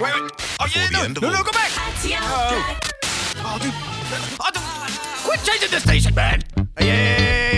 Wait, wait. Oh, yeah, no. No, no, go back. Oh. Oh, dude. Oh, dude. Quit changing the station, man. Yeah.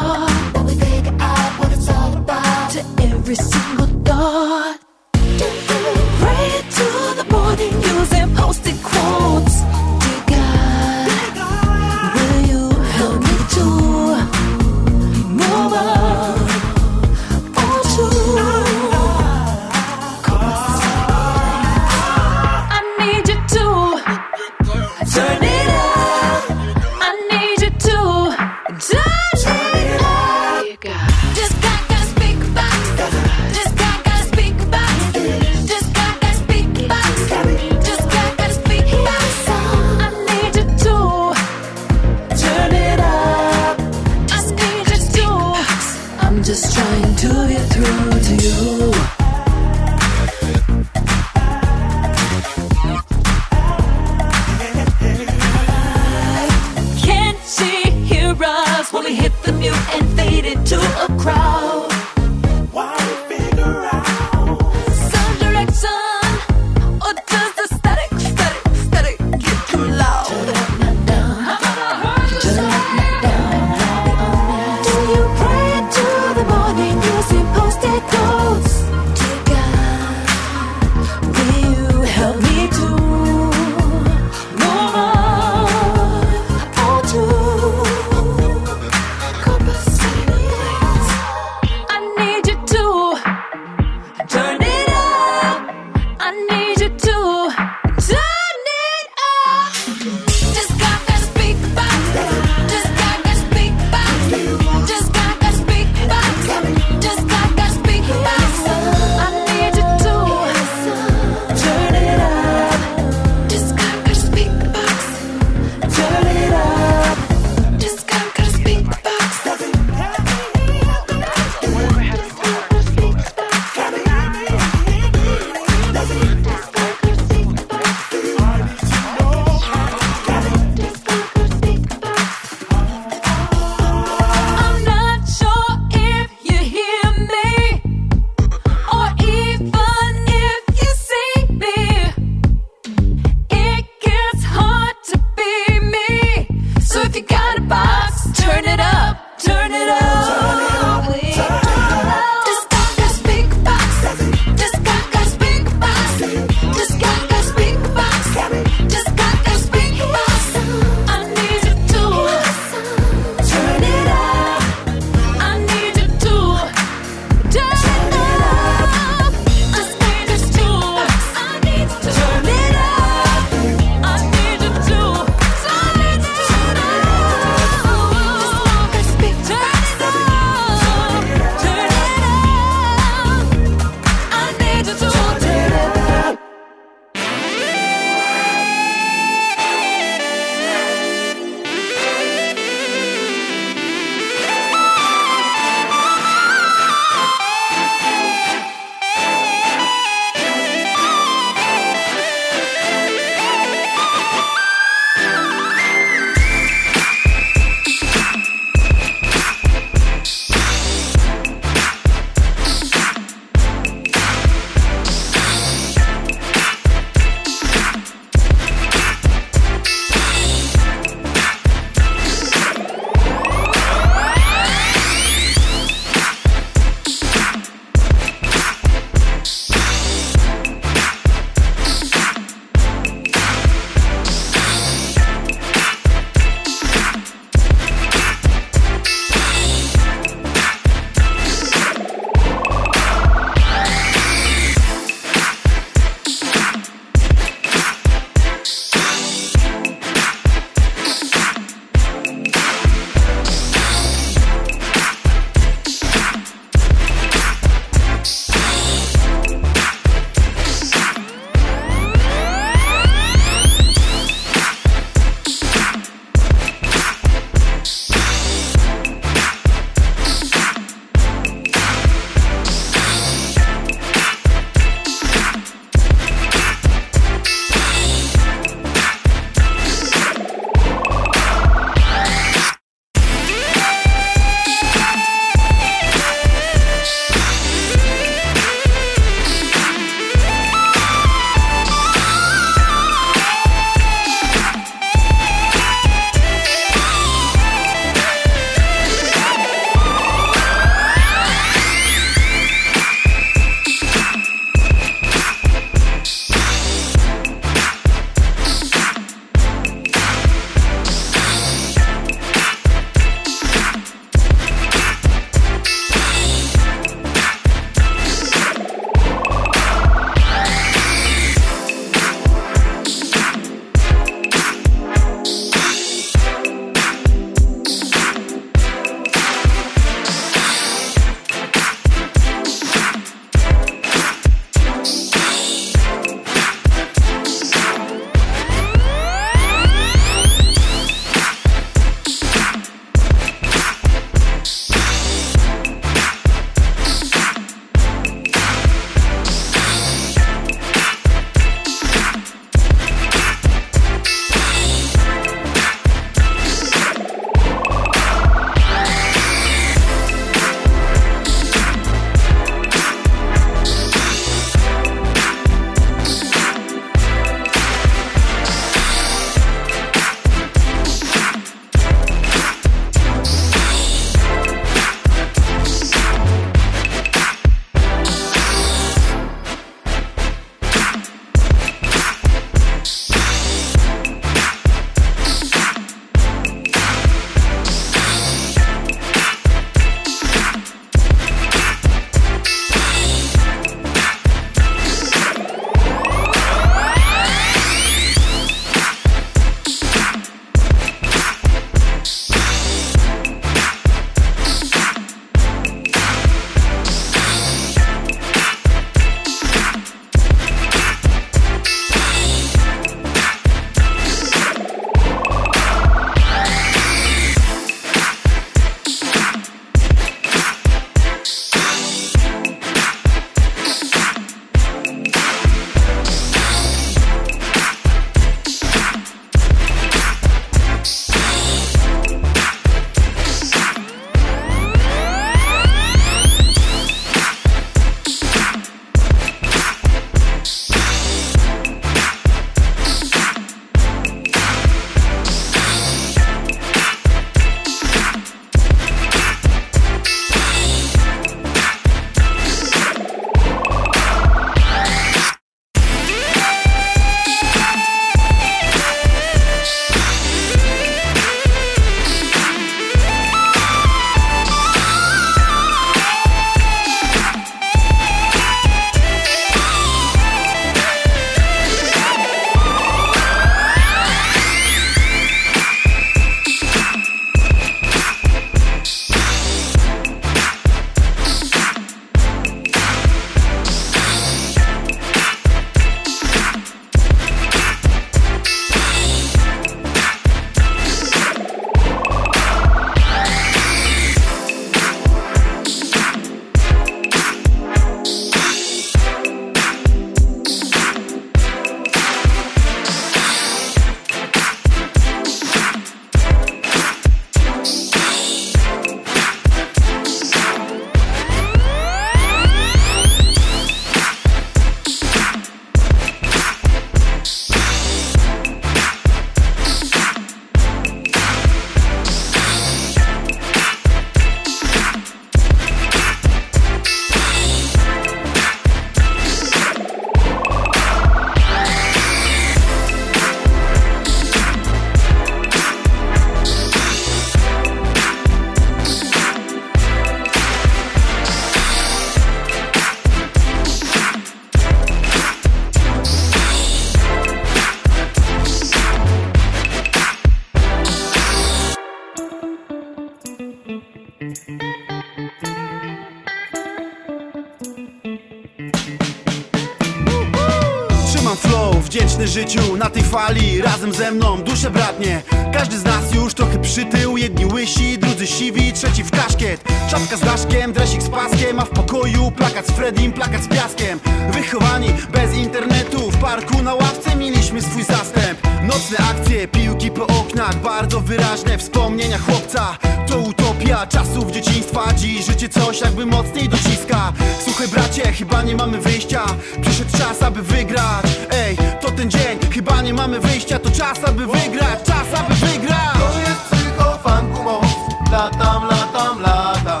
Fali Razem ze mną dusze bratnie. Każdy z nas już trochę przytył. Jedni łysi, drudzy siwi, trzeci w kaszkiet. Czapka z daszkiem, dresik z paskiem A w pokoju plakat z Fredim, plakat z piaskiem. Wychowani bez internetu W parku na ławce mieliśmy swój zastęp. Nocne akcje, piłki po oknach Bardzo wyraźne wspomnienia chłopca. To utopia czasów dzieciństwa. Dziś życie coś jakby mocniej dociska. Słuchaj bracie, chyba nie mamy wyjścia. Przyszedł czas, aby wygrać. Ej, to ten dzień, chyba nie mamy wyjścia. To czas, aby wygrać, czas, aby wygrać To jest psychofanku moc. Latam, latam, latam.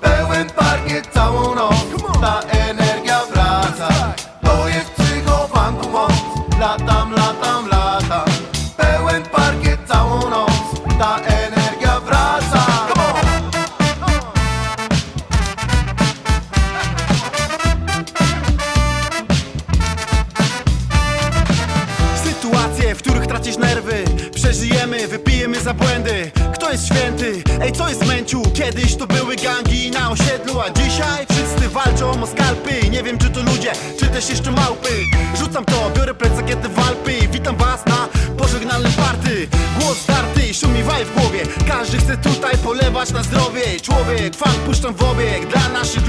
Pełen parkiet całą noc wiem czy też jeszcze małpy? Rzucam to, biorę plecak, jadę w Alpy Witam was na pożegnalnym party. Głos zdarty, szumi waj w głowie. Każdy chce tutaj polewać na zdrowie. Człowiek, fakt puszczam w obieg Dla naszych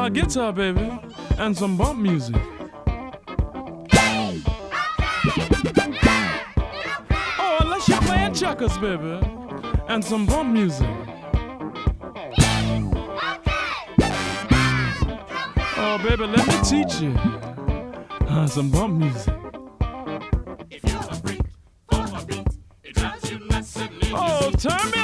my guitar, baby, and some bump music. Oh, unless you're playing checkers, baby, and some bump music. Oh, baby, let me teach you uh, some bump music. Oh, turn me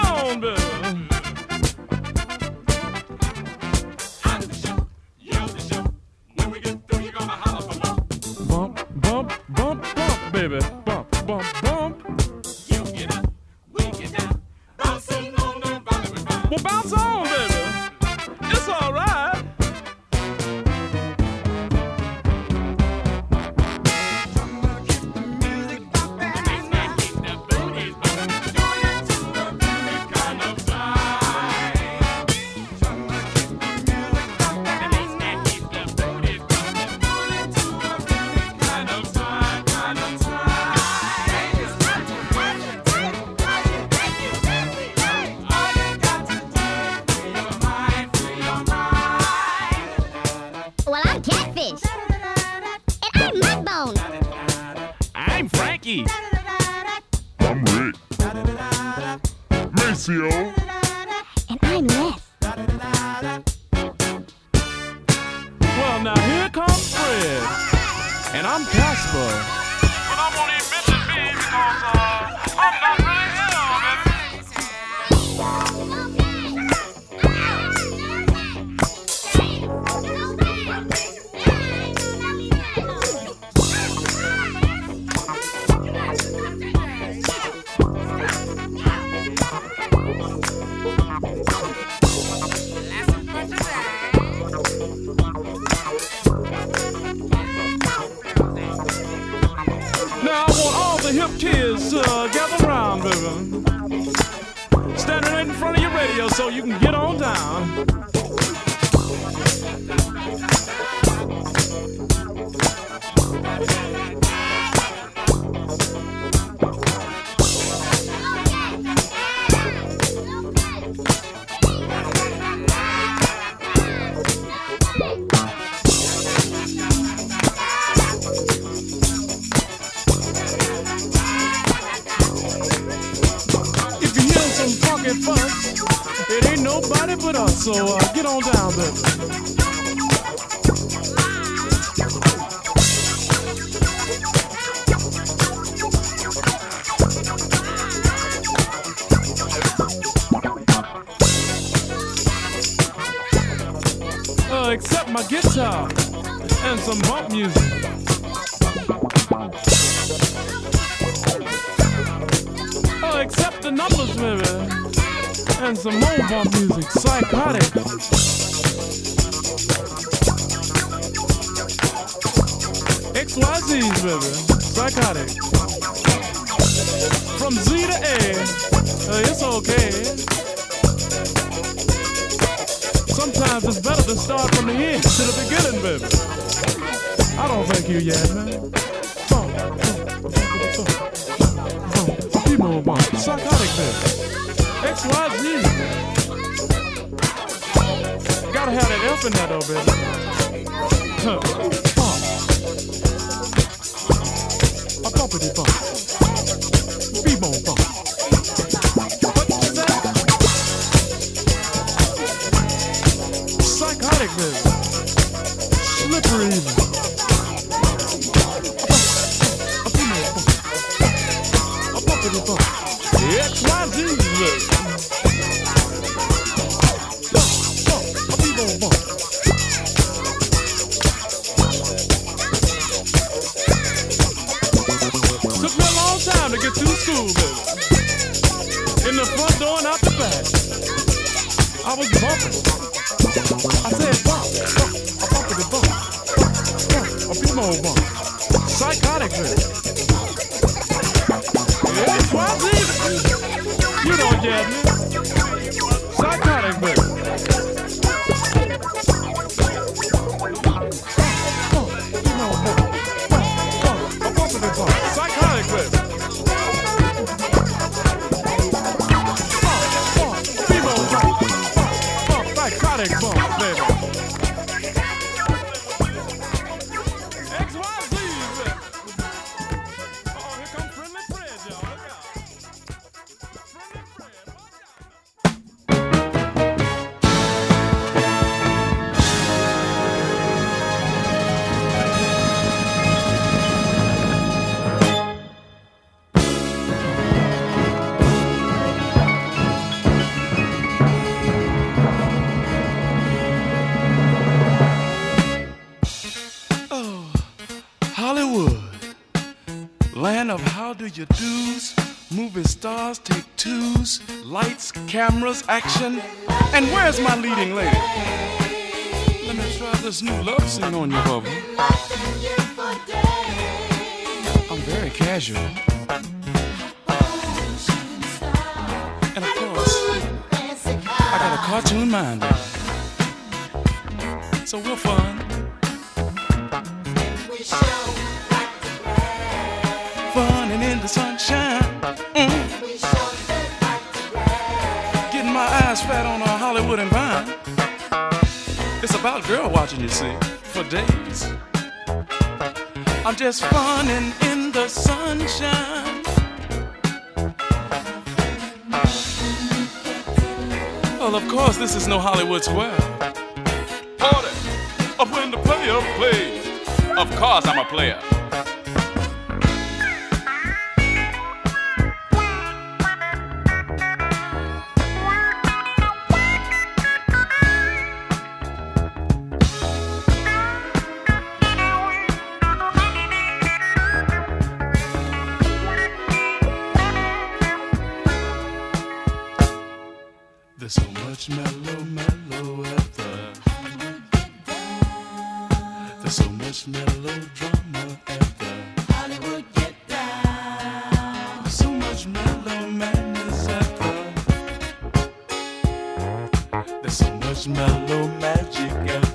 I'm Casper. But I because uh, I'm not to uh, gather around, baby. Standing right in front of your radio so you can get on down. But us. So uh, get on down, baby. Uh, except my guitar and some bump music. And some bump music, psychotic. XYZ's, baby, psychotic. From Z to A, uh, it's okay. Sometimes it's better to start from the end to the beginning, baby. I don't think you yet, man. People bump, psychotic, baby. XYZ. Gotta have that F in there, though, baby. Huh. A bumpity bump. Bebo bump. Psychotic, baby. Slippery even. Movie stars take twos, lights, cameras, action. And where's my leading lady? Let me try this new love scene on you, Bubba. I'm very casual. And of course, I got a cartoon mind. So we're fun. fun and in the sunshine. About girl watching, you see, for days. I'm just funning in the sunshine. Well, of course, this is no Hollywood Square. Order of when the player plays. Of course, I'm a player. Mellow magic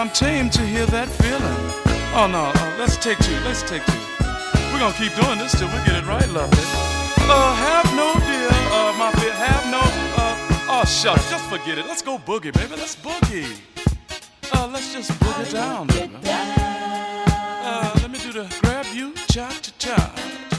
I'm tamed to hear that feeling. Oh no, uh, let's take two, let's take two. We're gonna keep doing this till we get it right, lovely. Uh, have no dear, uh, my fear, have no, uh, oh shucks, just forget it. Let's go boogie, baby, let's boogie. Uh, let's just boogie down, baby. Uh, let me do the grab you, cha, cha cha